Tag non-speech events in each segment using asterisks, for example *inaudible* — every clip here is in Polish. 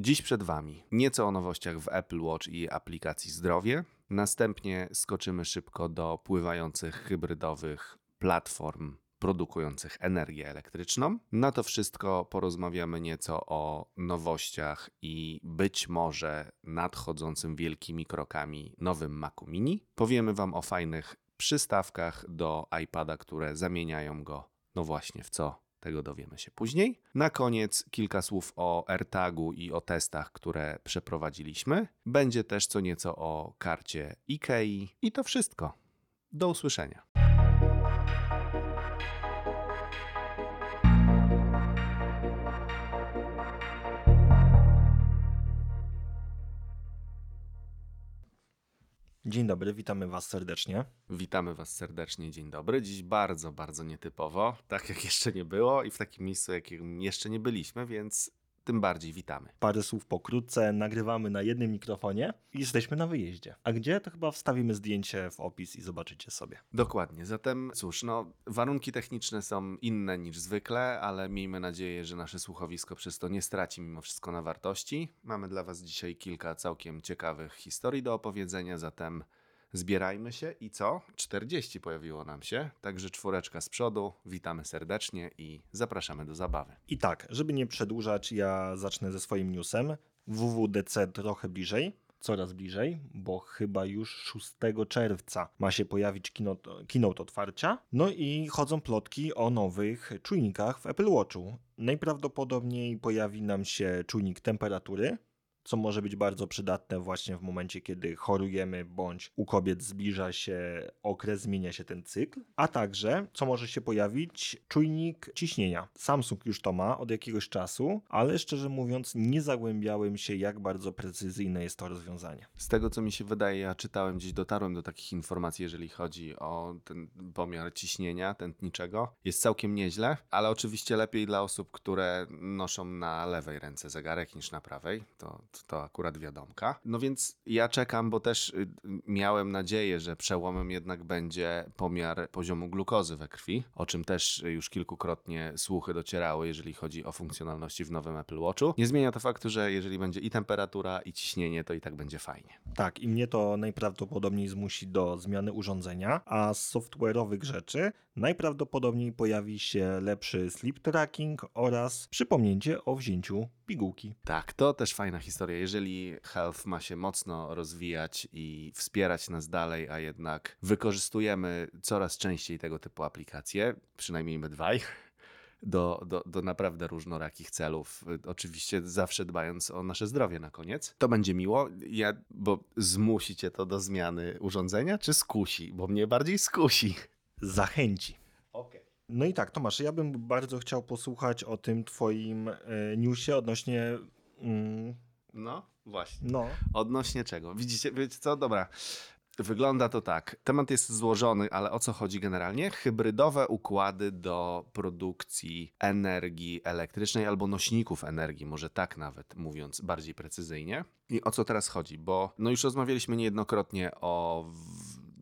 Dziś przed Wami nieco o nowościach w Apple Watch i aplikacji Zdrowie. Następnie skoczymy szybko do pływających hybrydowych platform produkujących energię elektryczną. Na to wszystko porozmawiamy nieco o nowościach i być może nadchodzącym wielkimi krokami nowym Macu Mini. Powiemy Wam o fajnych przystawkach do iPada, które zamieniają go, no właśnie, w co tego dowiemy się później. Na koniec kilka słów o AirTagu i o testach, które przeprowadziliśmy. Będzie też co nieco o karcie IKEA i to wszystko. Do usłyszenia. Dzień dobry, witamy Was serdecznie. Witamy Was serdecznie, dzień dobry. Dziś bardzo, bardzo nietypowo, tak jak jeszcze nie było i w takim miejscu, jakim jeszcze nie byliśmy, więc tym bardziej witamy. Parę słów pokrótce, nagrywamy na jednym mikrofonie i jesteśmy na wyjeździe. A gdzie? To chyba wstawimy zdjęcie w opis i zobaczycie sobie. Dokładnie, zatem cóż, no, warunki techniczne są inne niż zwykle, ale miejmy nadzieję, że nasze słuchowisko przez to nie straci mimo wszystko na wartości. Mamy dla Was dzisiaj kilka całkiem ciekawych historii do opowiedzenia, zatem Zbierajmy się i co? 40 pojawiło nam się, także czwóreczka z przodu. Witamy serdecznie i zapraszamy do zabawy. I tak, żeby nie przedłużać, ja zacznę ze swoim newsem. WWDC trochę bliżej, coraz bliżej, bo chyba już 6 czerwca ma się pojawić keynote, keynote otwarcia. No i chodzą plotki o nowych czujnikach w Apple Watchu. Najprawdopodobniej pojawi nam się czujnik temperatury, co może być bardzo przydatne właśnie w momencie, kiedy chorujemy bądź u kobiet zbliża się okres, zmienia się ten cykl, a także, co może się pojawić, czujnik ciśnienia. Samsung już to ma od jakiegoś czasu, ale szczerze mówiąc nie zagłębiałem się, jak bardzo precyzyjne jest to rozwiązanie. Z tego, co mi się wydaje, ja czytałem gdzieś, dotarłem do takich informacji, jeżeli chodzi o ten pomiar ciśnienia tętniczego. Jest całkiem nieźle, ale oczywiście lepiej dla osób, które noszą na lewej ręce zegarek niż na prawej. To, to akurat wiadomka. No więc ja czekam, bo też y, miałem nadzieję, że przełomem jednak będzie pomiar poziomu glukozy we krwi, o czym też już kilkukrotnie słuchy docierały, jeżeli chodzi o funkcjonalności w nowym Apple Watchu. Nie zmienia to faktu, że jeżeli będzie i temperatura, i ciśnienie, to i tak będzie fajnie. Tak, i mnie to najprawdopodobniej zmusi do zmiany urządzenia, a z software'owych rzeczy najprawdopodobniej pojawi się lepszy sleep tracking oraz przypomnienie o wzięciu pigułki. Tak, to też fajna historia. Jeżeli health ma się mocno rozwijać i wspierać nas dalej, a jednak wykorzystujemy coraz częściej tego typu aplikacje, przynajmniej my dwaj, do, do, do naprawdę różnorakich celów. Oczywiście zawsze dbając o nasze zdrowie na koniec. To będzie miło, ja, bo zmusi cię to do zmiany urządzenia, czy skusi? Bo mnie bardziej skusi. Zachęci. Okej. Okay. No i tak, Tomasz, ja bym bardzo chciał posłuchać o tym twoim e, newsie odnośnie... Mm, no, właśnie. No. Odnośnie czego? Widzicie, wiecie co? Dobra. Wygląda to tak. Temat jest złożony, ale o co chodzi generalnie? Hybrydowe układy do produkcji energii elektrycznej albo nośników energii, może tak nawet mówiąc bardziej precyzyjnie. I o co teraz chodzi? Bo no już rozmawialiśmy niejednokrotnie o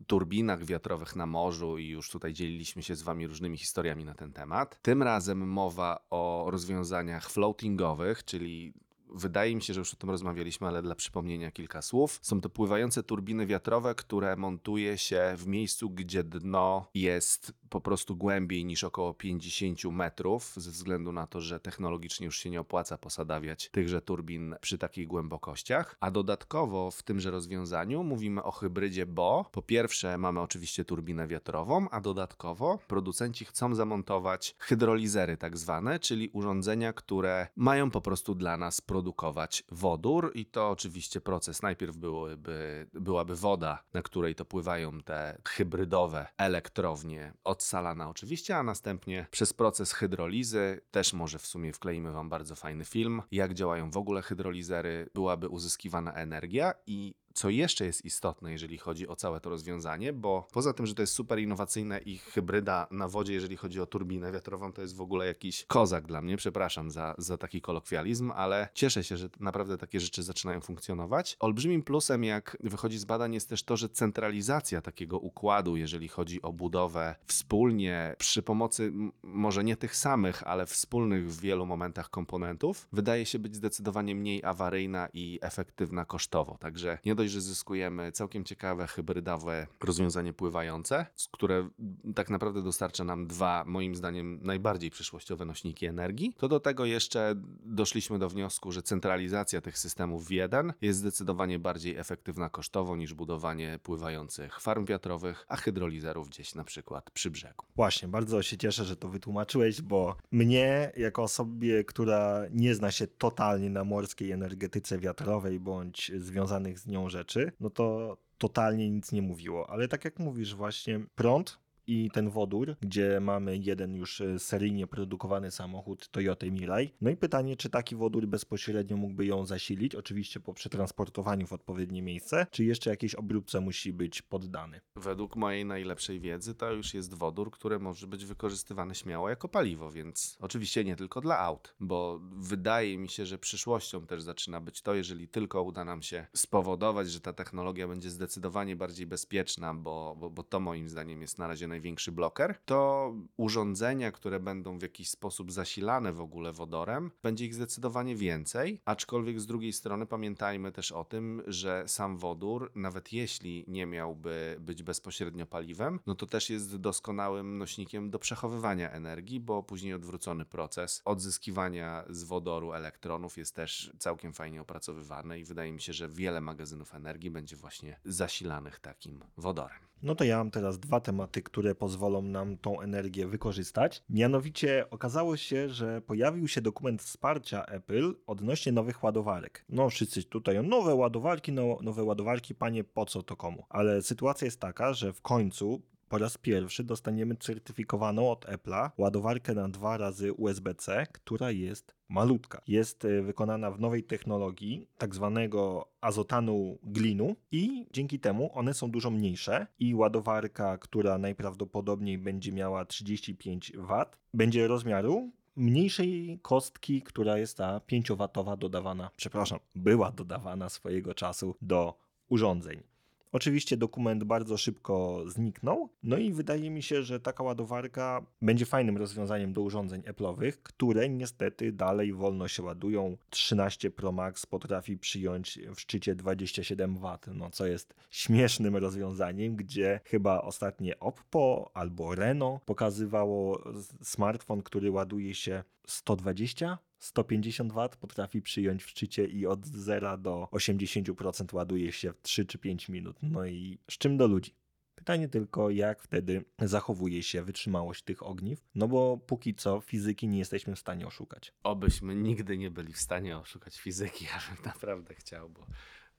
turbinach wiatrowych na morzu i już tutaj dzieliliśmy się z Wami różnymi historiami na ten temat. Tym razem mowa o rozwiązaniach floatingowych, czyli Wydaje mi się, że już o tym rozmawialiśmy, ale dla przypomnienia kilka słów. Są to pływające turbiny wiatrowe, które montuje się w miejscu, gdzie dno jest po prostu głębiej niż około 50 metrów, ze względu na to, że technologicznie już się nie opłaca posadawiać tychże turbin przy takich głębokościach. A dodatkowo w tymże rozwiązaniu mówimy o hybrydzie, bo po pierwsze mamy oczywiście turbinę wiatrową, a dodatkowo producenci chcą zamontować hydrolizery tak zwane, czyli urządzenia, które mają po prostu dla nas produkować wodór i to oczywiście proces. Najpierw byłyby, byłaby woda, na której to pływają te hybrydowe elektrownie odsalana oczywiście, a następnie przez proces hydrolizy, też może w sumie wkleimy Wam bardzo fajny film, jak działają w ogóle hydrolizery, byłaby uzyskiwana energia i co jeszcze jest istotne, jeżeli chodzi o całe to rozwiązanie, bo poza tym, że to jest super innowacyjne i hybryda na wodzie, jeżeli chodzi o turbinę wiatrową, to jest w ogóle jakiś kozak dla mnie. Przepraszam za, za taki kolokwializm, ale cieszę się, że naprawdę takie rzeczy zaczynają funkcjonować. Olbrzymim plusem, jak wychodzi z badań, jest też to, że centralizacja takiego układu, jeżeli chodzi o budowę wspólnie przy pomocy może nie tych samych, ale wspólnych w wielu momentach komponentów, wydaje się być zdecydowanie mniej awaryjna i efektywna kosztowo. Także nie dość, że zyskujemy całkiem ciekawe hybrydowe rozwiązanie pływające, które tak naprawdę dostarcza nam dwa, moim zdaniem, najbardziej przyszłościowe nośniki energii, to do tego jeszcze doszliśmy do wniosku, że centralizacja tych systemów w jeden jest zdecydowanie bardziej efektywna kosztowo niż budowanie pływających farm wiatrowych, a hydrolizerów gdzieś na przykład przy brzegu. Właśnie, bardzo się cieszę, że to wytłumaczyłeś, bo mnie, jako osobie, która nie zna się totalnie na morskiej energetyce wiatrowej bądź związanych z nią rzeczy, no to totalnie nic nie mówiło. Ale tak jak mówisz, właśnie prąd i ten wodór, gdzie mamy jeden już e, seryjnie produkowany samochód Toyota Mirai. No i pytanie, czy taki wodór bezpośrednio mógłby ją zasilić, oczywiście po przetransportowaniu w odpowiednie miejsce, czy jeszcze jakieś obróbce musi być poddany. Według mojej najlepszej wiedzy to już jest wodór, który może być wykorzystywany śmiało jako paliwo, więc oczywiście nie tylko dla aut, bo wydaje mi się, że przyszłością też zaczyna być to, jeżeli tylko uda nam się spowodować, że ta technologia będzie zdecydowanie bardziej bezpieczna, bo, bo, bo to moim zdaniem jest na razie naj największy bloker, to urządzenia, które będą w jakiś sposób zasilane w ogóle wodorem, będzie ich zdecydowanie więcej, aczkolwiek z drugiej strony pamiętajmy też o tym, że sam wodór, nawet jeśli nie miałby być bezpośrednio paliwem, no to też jest doskonałym nośnikiem do przechowywania energii, bo później odwrócony proces odzyskiwania z wodoru elektronów jest też całkiem fajnie opracowywany i wydaje mi się, że wiele magazynów energii będzie właśnie zasilanych takim wodorem. No to ja mam teraz dwa tematy, które pozwolą nam tą energię wykorzystać. Mianowicie okazało się, że pojawił się dokument wsparcia Apple odnośnie nowych ładowarek. No wszyscy tutaj nowe ładowarki, no, nowe ładowarki, panie, po co to komu? Ale sytuacja jest taka, że w końcu po raz pierwszy dostaniemy certyfikowaną od Apple'a ładowarkę na dwa razy USB-C, która jest malutka. Jest e, wykonana w nowej technologii, tak zwanego azotanu glinu i dzięki temu one są dużo mniejsze i ładowarka, która najprawdopodobniej będzie miała 35 W, będzie rozmiaru mniejszej kostki, która jest ta 5W dodawana, przepraszam, była dodawana swojego czasu do urządzeń. Oczywiście dokument bardzo szybko zniknął, no i wydaje mi się, że taka ładowarka będzie fajnym rozwiązaniem do urządzeń Apple'owych, które niestety dalej wolno się ładują. 13 Pro Max potrafi przyjąć w szczycie 27 W, no co jest śmiesznym rozwiązaniem, gdzie chyba ostatnie Oppo albo Reno pokazywało smartfon, który ładuje się 120 150 W potrafi przyjąć w szczycie i od 0 do 80% ładuje się w 3 czy 5 minut. No i z czym do ludzi? Pytanie tylko, jak wtedy zachowuje się wytrzymałość tych ogniw, no bo póki co fizyki nie jesteśmy w stanie oszukać. Obyśmy nigdy nie byli w stanie oszukać fizyki, *laughs* ja bym naprawdę chciał, bo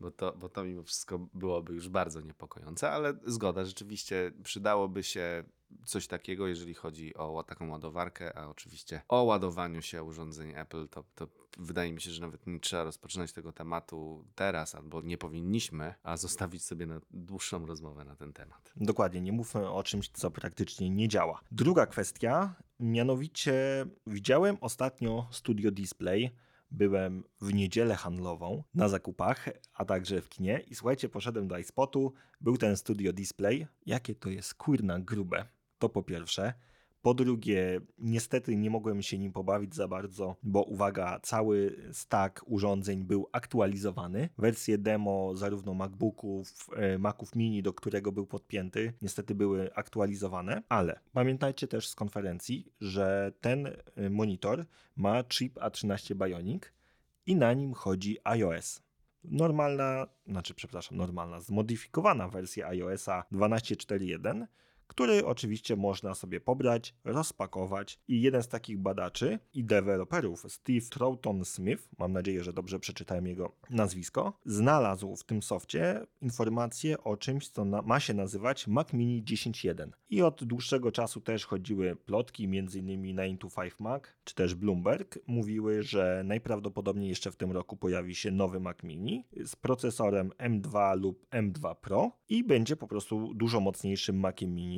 bo to, bo to mimo wszystko byłoby już bardzo niepokojące, ale zgoda, rzeczywiście przydałoby się coś takiego, jeżeli chodzi o taką ładowarkę, a oczywiście o ładowaniu się urządzeń Apple, to, to wydaje mi się, że nawet nie trzeba rozpoczynać tego tematu teraz, albo nie powinniśmy, a zostawić sobie na dłuższą rozmowę na ten temat. Dokładnie, nie mówmy o czymś, co praktycznie nie działa. Druga kwestia, mianowicie widziałem ostatnio Studio Display, byłem w niedzielę handlową na zakupach, a także w kinie i słuchajcie, poszedłem do iSpotu, był ten studio display. Jakie to jest kurna grube. To po pierwsze. Po drugie, niestety nie mogłem się nim pobawić za bardzo, bo uwaga, cały stack urządzeń był aktualizowany. Wersje demo zarówno MacBooków, e, Maców Mini, do którego był podpięty, niestety były aktualizowane, ale pamiętajcie też z konferencji, że ten e, monitor ma chip A13 Bionic i na nim chodzi iOS normalna, znaczy przepraszam, normalna, zmodyfikowana wersja iOSa 12.4.1, który oczywiście można sobie pobrać, rozpakować i jeden z takich badaczy i deweloperów, Steve Troughton Smith, mam nadzieję, że dobrze przeczytałem jego nazwisko, znalazł w tym softie informacje o czymś, co ma się nazywać Mac Mini 10.1. I od dłuższego czasu też chodziły plotki, m.in. 9 to 5 Mac, czy też Bloomberg, mówiły, że najprawdopodobniej jeszcze w tym roku pojawi się nowy Mac Mini z procesorem M2 lub M2 Pro i będzie po prostu dużo mocniejszym Maciem Mini.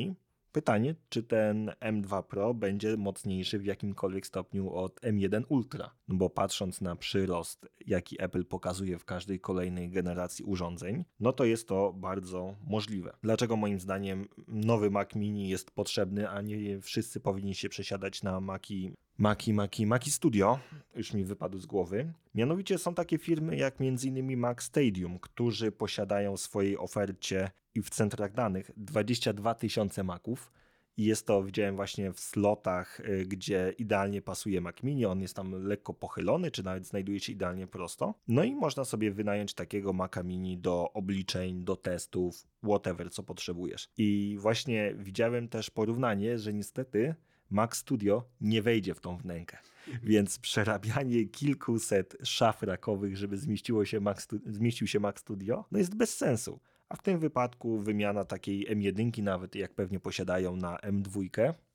Pytanie, czy ten M2 Pro będzie mocniejszy w jakimkolwiek stopniu od M1 Ultra? No bo patrząc na przyrost, jaki Apple pokazuje w każdej kolejnej generacji urządzeń, no to jest to bardzo możliwe. Dlaczego moim zdaniem nowy Mac Mini jest potrzebny, a nie wszyscy powinni się przesiadać na Maci Maki, Maki, Maki Studio, już mi wypadł z głowy. Mianowicie są takie firmy jak m.in. Mac Stadium, którzy posiadają w swojej ofercie i w centrach danych 22 tysiące Maców. I jest to, widziałem właśnie w slotach, y, gdzie idealnie pasuje Mac Mini. On jest tam lekko pochylony, czy nawet znajduje się idealnie prosto. No i można sobie wynająć takiego Maca Mini do obliczeń, do testów, whatever, co potrzebujesz. I właśnie widziałem też porównanie, że niestety Mac Studio nie wejdzie w tą wnękę. Więc przerabianie kilkuset szaf rakowych, żeby zmieściło się Mac zmieścił się Mac Studio, no jest bez sensu. A w tym wypadku wymiana takiej M1, nawet jak pewnie posiadają na M2,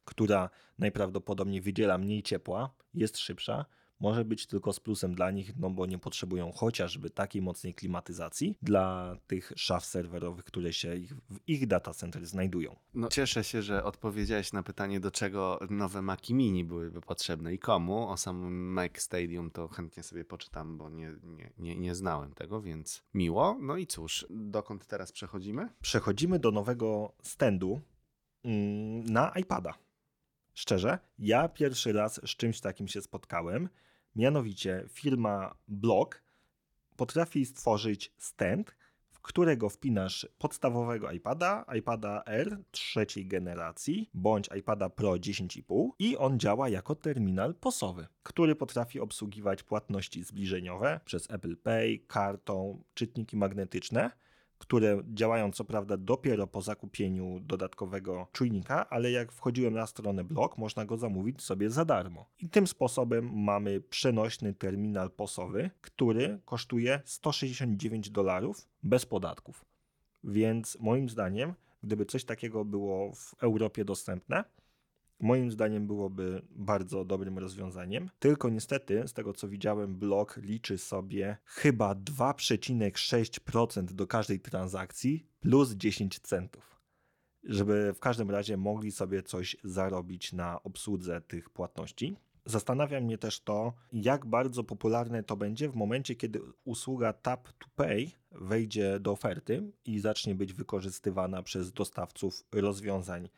która najprawdopodobniej wydziela mniej ciepła, jest szybsza, może być tylko z plusem dla nich, no bo nie potrzebują chociażby takiej mocnej klimatyzacji dla tych szaf serwerowych, które się ich, w ich data center znajdują. No, cieszę się, że odpowiedziałeś na pytanie, do czego nowe Maci Mini byłyby potrzebne i komu. O samym Mac Stadium to chętnie sobie poczytam, bo nie, nie, nie, nie znałem tego, więc miło. No i cóż, dokąd teraz przechodzimy? Przechodzimy do nowego standu mm, na iPada. Szczerze, ja pierwszy raz z czymś takim się spotkałem. Mianowicie firma Block potrafi stworzyć stand, w którego wpinasz podstawowego iPada, iPada R trzeciej generacji, bądź iPada Pro 10,5 i on działa jako terminal posowy, który potrafi obsługiwać płatności zbliżeniowe przez Apple Pay, kartą, czytniki magnetyczne które działają co prawda dopiero po zakupieniu dodatkowego czujnika, ale jak wchodziłem na stronę blog, można go zamówić sobie za darmo. I tym sposobem mamy przenośny terminal posowy, który kosztuje 169 dolarów bez podatków. Więc moim zdaniem, gdyby coś takiego było w Europie dostępne, moim zdaniem byłoby bardzo dobrym rozwiązaniem. Tylko niestety, z tego co widziałem, blok liczy sobie chyba 2,6% do każdej transakcji plus 10 centów. Żeby w każdym razie mogli sobie coś zarobić na obsłudze tych płatności. Zastanawia mnie też to, jak bardzo popularne to będzie w momencie, kiedy usługa Tap to Pay wejdzie do oferty i zacznie być wykorzystywana przez dostawców rozwiązań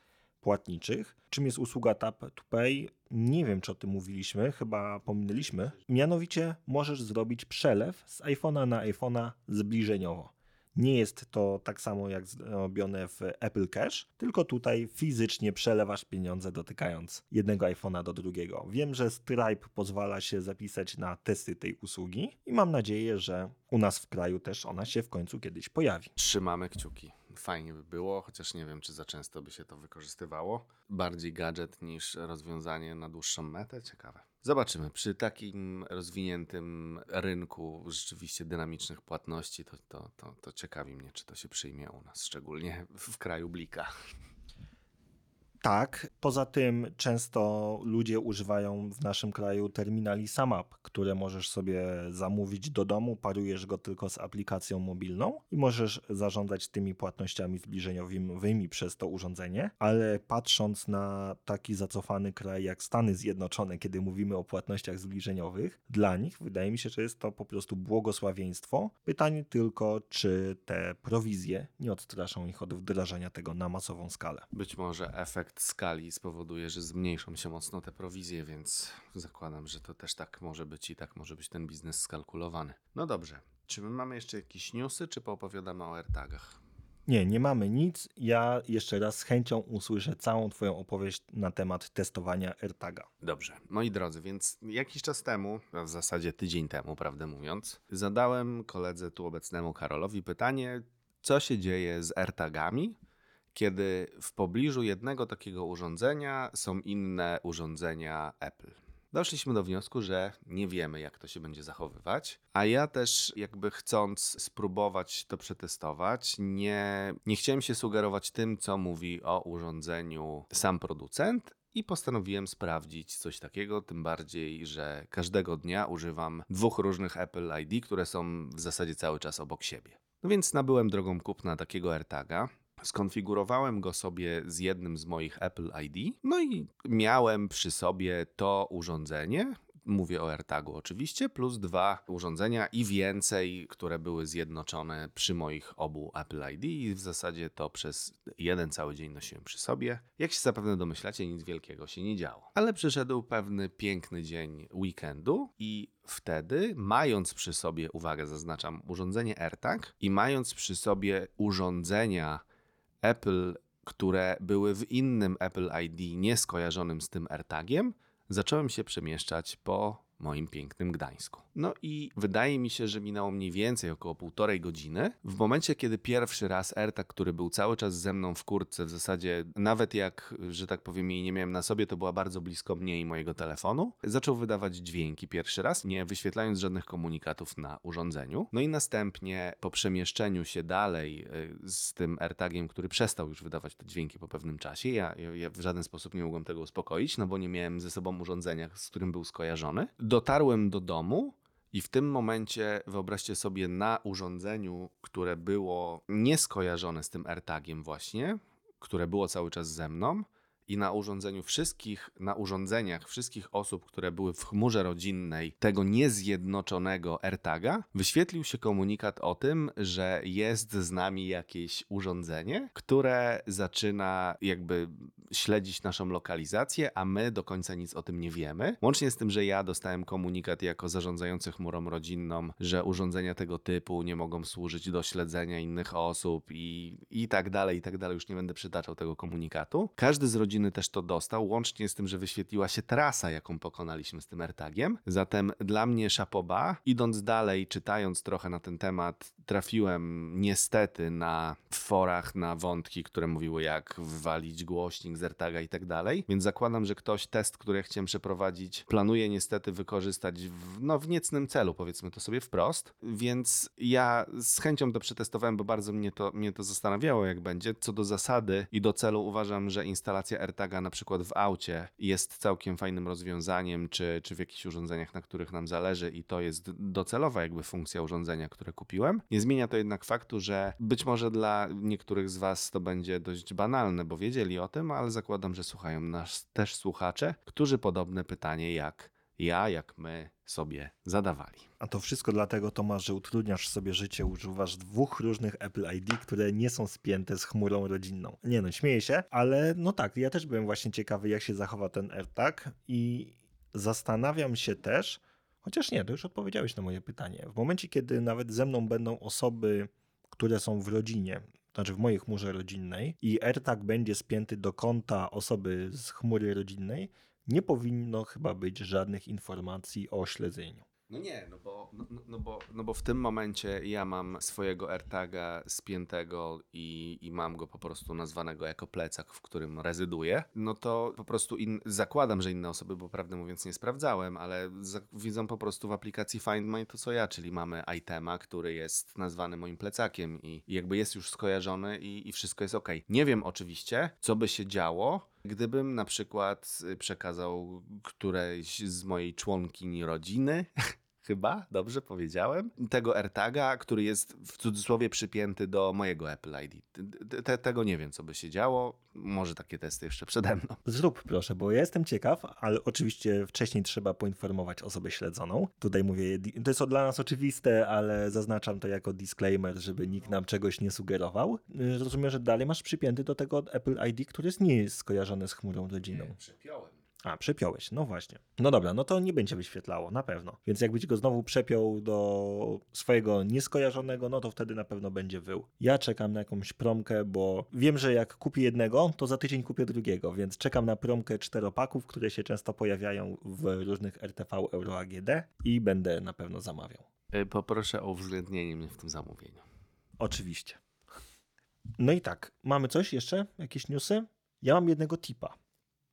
płatniczych. Czym jest usługa Tap to Pay? Nie wiem, czy o tym mówiliśmy, chyba pominęliśmy. Mianowicie możesz zrobić przelew z iPhone'a na iPhone'a zbliżeniowo. Nie jest to tak samo jak zrobione w Apple Cash, tylko tutaj fizycznie przelewasz pieniądze dotykając jednego iPhone'a do drugiego. Wiem, że Stripe pozwala się zapisać na testy tej usługi i mam nadzieję, że u nas w kraju też ona się w końcu kiedyś pojawi. Trzymamy kciuki fajnie by było, chociaż nie wiem, czy za często by się to wykorzystywało. Bardziej gadżet niż rozwiązanie na dłuższą metę. Ciekawe. Zobaczymy. Przy takim rozwiniętym rynku rzeczywiście dynamicznych płatności, to, to, to, to ciekawi mnie, czy to się przyjmie u nas, szczególnie w kraju Blika. Tak, poza tym często ludzie używają w naszym kraju terminali SAMAP, które możesz sobie zamówić do domu, parujesz go tylko z aplikacją mobilną i możesz zarządzać tymi płatnościami zbliżeniowymi przez to urządzenie, ale patrząc na taki zacofany kraj jak Stany Zjednoczone, kiedy mówimy o płatnościach zbliżeniowych, dla nich wydaje mi się, że jest to po prostu błogosławieństwo. Pytanie tylko, czy te prowizje nie odstraszą ich od wdrażania tego na masową skalę. Być może efekt efekt skali spowoduje, że zmniejszą się mocno te prowizje, więc zakładam, że to też tak może być i tak może być ten biznes skalkulowany. No dobrze. Czy my mamy jeszcze jakieś newsy, czy poopowiadamy o AirTagach? Nie, nie mamy nic. Ja jeszcze raz z chęcią usłyszę całą Twoją opowieść na temat testowania AirTaga. Dobrze. Moi drodzy, więc jakiś czas temu, w zasadzie tydzień temu, prawdę mówiąc, zadałem koledze tu obecnemu Karolowi pytanie, co się dzieje z AirTagami kiedy w pobliżu jednego takiego urządzenia są inne urządzenia Apple. Doszliśmy do wniosku, że nie wiemy, jak to się będzie zachowywać, a ja też, jakby chcąc spróbować to przetestować, nie, nie chciałem się sugerować tym, co mówi o urządzeniu sam producent, i postanowiłem sprawdzić coś takiego, tym bardziej, że każdego dnia używam dwóch różnych Apple ID, które są w zasadzie cały czas obok siebie. No więc nabyłem drogą kupna takiego AirTaga. Skonfigurowałem go sobie z jednym z moich Apple ID, no i miałem przy sobie to urządzenie, Mówię o AirTagu oczywiście, plus dwa urządzenia i więcej, które były zjednoczone przy moich obu Apple ID i w zasadzie to przez jeden cały dzień nosiłem przy sobie. Jak się zapewne domyślacie, nic wielkiego się nie działo. Ale przyszedł pewny piękny dzień weekendu i wtedy, mając przy sobie, uwagę zaznaczam, urządzenie AirTag i mając przy sobie urządzenia Apple, które były w innym Apple ID nieskojarzonym z tym AirTagiem, zacząłem się przemieszczać po moim pięknym Gdańsku. No i wydaje mi się, że minęło mniej więcej około półtorej godziny. W momencie, kiedy pierwszy raz AirTag, który był cały czas ze mną w kurtce, w zasadzie nawet jak, że tak powiem, jej nie miałem na sobie, to była bardzo blisko mnie i mojego telefonu, zaczął wydawać dźwięki pierwszy raz, nie wyświetlając żadnych komunikatów na urządzeniu. No i następnie po przemieszczeniu się dalej y, z tym AirTagiem, który przestał już wydawać te dźwięki po pewnym czasie, ja, ja w żaden sposób nie mogłem tego uspokoić, no bo nie miałem ze sobą urządzenia, z którym był skojarzony. Dotarłem do domu, i w tym momencie wyobraźcie sobie na urządzeniu, które było nieskojarzone z tym AirTagiem właśnie, które było cały czas ze mną, i na urządzeniu wszystkich, na urządzeniach wszystkich osób, które były w chmurze rodzinnej tego niezjednoczonego AirTaga, wyświetlił się komunikat o tym, że jest z nami jakieś urządzenie, które zaczyna jakby śledzić naszą lokalizację, a my do końca nic o tym nie wiemy. Łącznie z tym, że ja dostałem komunikat jako zarządzający chmurą rodzinną, że urządzenia tego typu nie mogą służyć do śledzenia innych osób i, i tak dalej, i tak dalej. Już nie będę przytaczał tego komunikatu. Każdy z rodziny też to dostał, łącznie z tym, że wyświetliła się trasa, jaką pokonaliśmy z tym AirTagiem. Zatem dla mnie szapoba. Idąc dalej, czytając trochę na ten temat, trafiłem niestety na forach na wątki, które mówiły jak wywalić głośnik z AirTaga i tak dalej. Więc zakładam, że ktoś test, który ja chciałem przeprowadzić, planuje niestety wykorzystać w, no, w niecnym celu, powiedzmy to sobie wprost. Więc ja z chęcią to przetestowałem, bo bardzo mnie to, mnie to zastanawiało, jak będzie. Co do zasady i do celu uważam, że instalacja AirTaga na przykład w aucie jest całkiem fajnym rozwiązaniem, czy, czy w jakichś urządzeniach, na których nam zależy i to jest docelowa jakby funkcja urządzenia, które kupiłem. Nie zmienia to jednak faktu, że być może dla niektórych z Was to będzie dość banalne, bo wiedzieli o tym, ale zakładam, że słuchają nas też słuchacze, którzy podobne pytanie jak ja, jak my sobie zadawali. A to wszystko dlatego, Tomasz, że utrudniasz sobie życie, używasz dwóch różnych Apple ID, które nie są spięte z chmurą rodzinną. Nie no, śmieję się, ale no tak, ja też byłem właśnie ciekawy, jak się zachowa ten AirTag i zastanawiam się też, chociaż nie, to już odpowiedziałeś na moje pytanie. W momencie, kiedy nawet ze mną będą osoby, które są w rodzinie, znaczy w mojej chmurze rodzinnej i AirTag będzie spięty do konta osoby z chmury rodzinnej, nie powinno chyba być żadnych informacji o śledzeniu. No nie, no bo, no, no, no, bo, no bo w tym momencie ja mam swojego AirTaga spiętego i, i mam go po prostu nazwanego jako plecak, w którym rezyduję, no to po prostu in, zakładam, że inne osoby, bo prawdę mówiąc nie sprawdzałem, ale za, widzą po prostu w aplikacji Find My to co ja, czyli mamy itema, który jest nazwany moim plecakiem i, i jakby jest już skojarzony i, i wszystko jest ok. Nie wiem oczywiście, co by się działo, Gdybym na przykład y, przekazał którejś z mojej członkini rodziny *laughs* chyba, dobrze powiedziałem, tego AirTaga, który jest w cudzysłowie przypięty do mojego Apple ID. Te, tego nie wiem, co by się działo. Może takie testy jeszcze przede mną. Zrób proszę, bo ja jestem ciekaw, ale oczywiście wcześniej trzeba poinformować osobę śledzoną. Tutaj mówię, to jest dla nas oczywiste, ale zaznaczam to jako disclaimer, żeby nikt nam czegoś nie sugerował. Rozumiem, że dalej masz przypięty do tego Apple ID, który nie jest skojarzony z chmurą rodziną. Nie, przepiąłem. A, przepiąłeś, no właśnie. No dobra, no to nie będzie wyświetlało, na pewno. Więc jakbyś go znowu przepiął do swojego nieskojarzonego, no to wtedy na pewno będzie wył. Ja czekam na jakąś promkę, bo wiem, że jak kupię jednego, to za tydzień kupię drugiego, więc czekam na promkę czteropaków, które się często pojawiają w różnych RTV Euro AGD i będę na pewno zamawiał. Y, poproszę o uwzględnienie mnie w tym zamówieniu. Oczywiście. No i tak, mamy coś jeszcze? Jakieś newsy? Ja mam jednego tipa.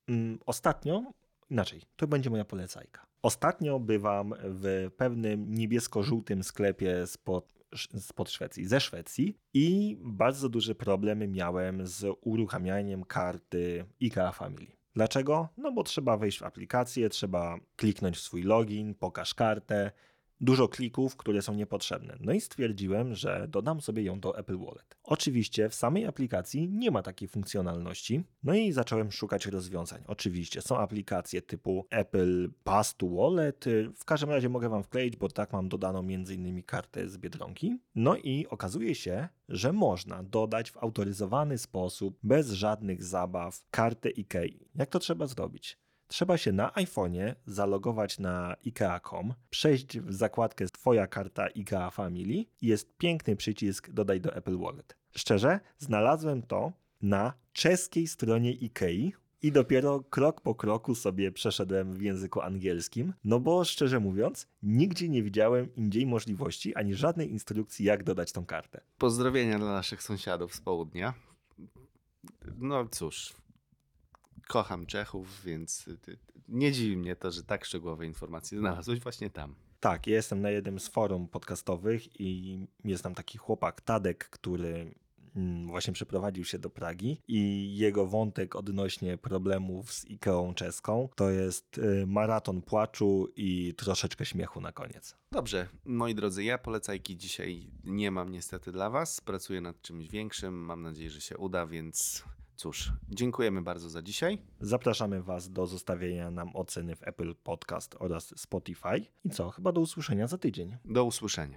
Mm, ostatnio, inaczej, to będzie moja polecajka. Ostatnio bywam w pewnym niebiesko-żółtym sklepie spod, spod Szwecji, ze Szwecji i bardzo duży problem miałem z uruchamianiem karty IKEA Family. Dlaczego? No bo trzeba wejść w aplikację, trzeba kliknąć w swój login, pokaż kartę, dużo klików, które są niepotrzebne. No i stwierdziłem, że dodam sobie ją do Apple Wallet. Oczywiście w samej aplikacji nie ma takiej funkcjonalności, no i zacząłem szukać rozwiązań. Oczywiście są aplikacje typu Apple Pass to Wallet, w każdym razie mogę Wam wkleić, bo tak mam dodaną m.in. kartę z Biedronki. No i okazuje się, że można dodać w autoryzowany sposób, bez żadnych zabaw, kartę IKEA. Jak to trzeba zrobić? Trzeba się na iPhone'ie zalogować na IKEA.com, przejść w zakładkę Twoja karta IKEA Family i jest piękny przycisk Dodaj do Apple Wallet. Szczerze, znalazłem to na czeskiej stronie IKEA i dopiero krok po kroku sobie przeszedłem w języku angielskim, no bo szczerze mówiąc, nigdzie nie widziałem indziej możliwości ani żadnej instrukcji, jak dodać tą kartę. Pozdrowienia dla naszych sąsiadów z południa. No cóż, kocham Czechów, więc nie dziwi mnie to, że tak szczegółowe informacje znalazłeś właśnie tam. Tak, ja jestem na jednym z forum podcastowych i jest tam taki chłopak Tadek, który mm, właśnie przeprowadził się do Pragi i jego wątek odnośnie problemów z Ikeą czeską to jest y, maraton płaczu i troszeczkę śmiechu na koniec. Dobrze, moi drodzy, ja polecajki dzisiaj nie mam niestety dla Was. Pracuję nad czymś większym. Mam nadzieję, że się uda, więc Cóż, dziękujemy bardzo za dzisiaj. Zapraszamy Was do zostawienia nam oceny w Apple Podcast oraz Spotify. I co, chyba do usłyszenia za tydzień. Do usłyszenia.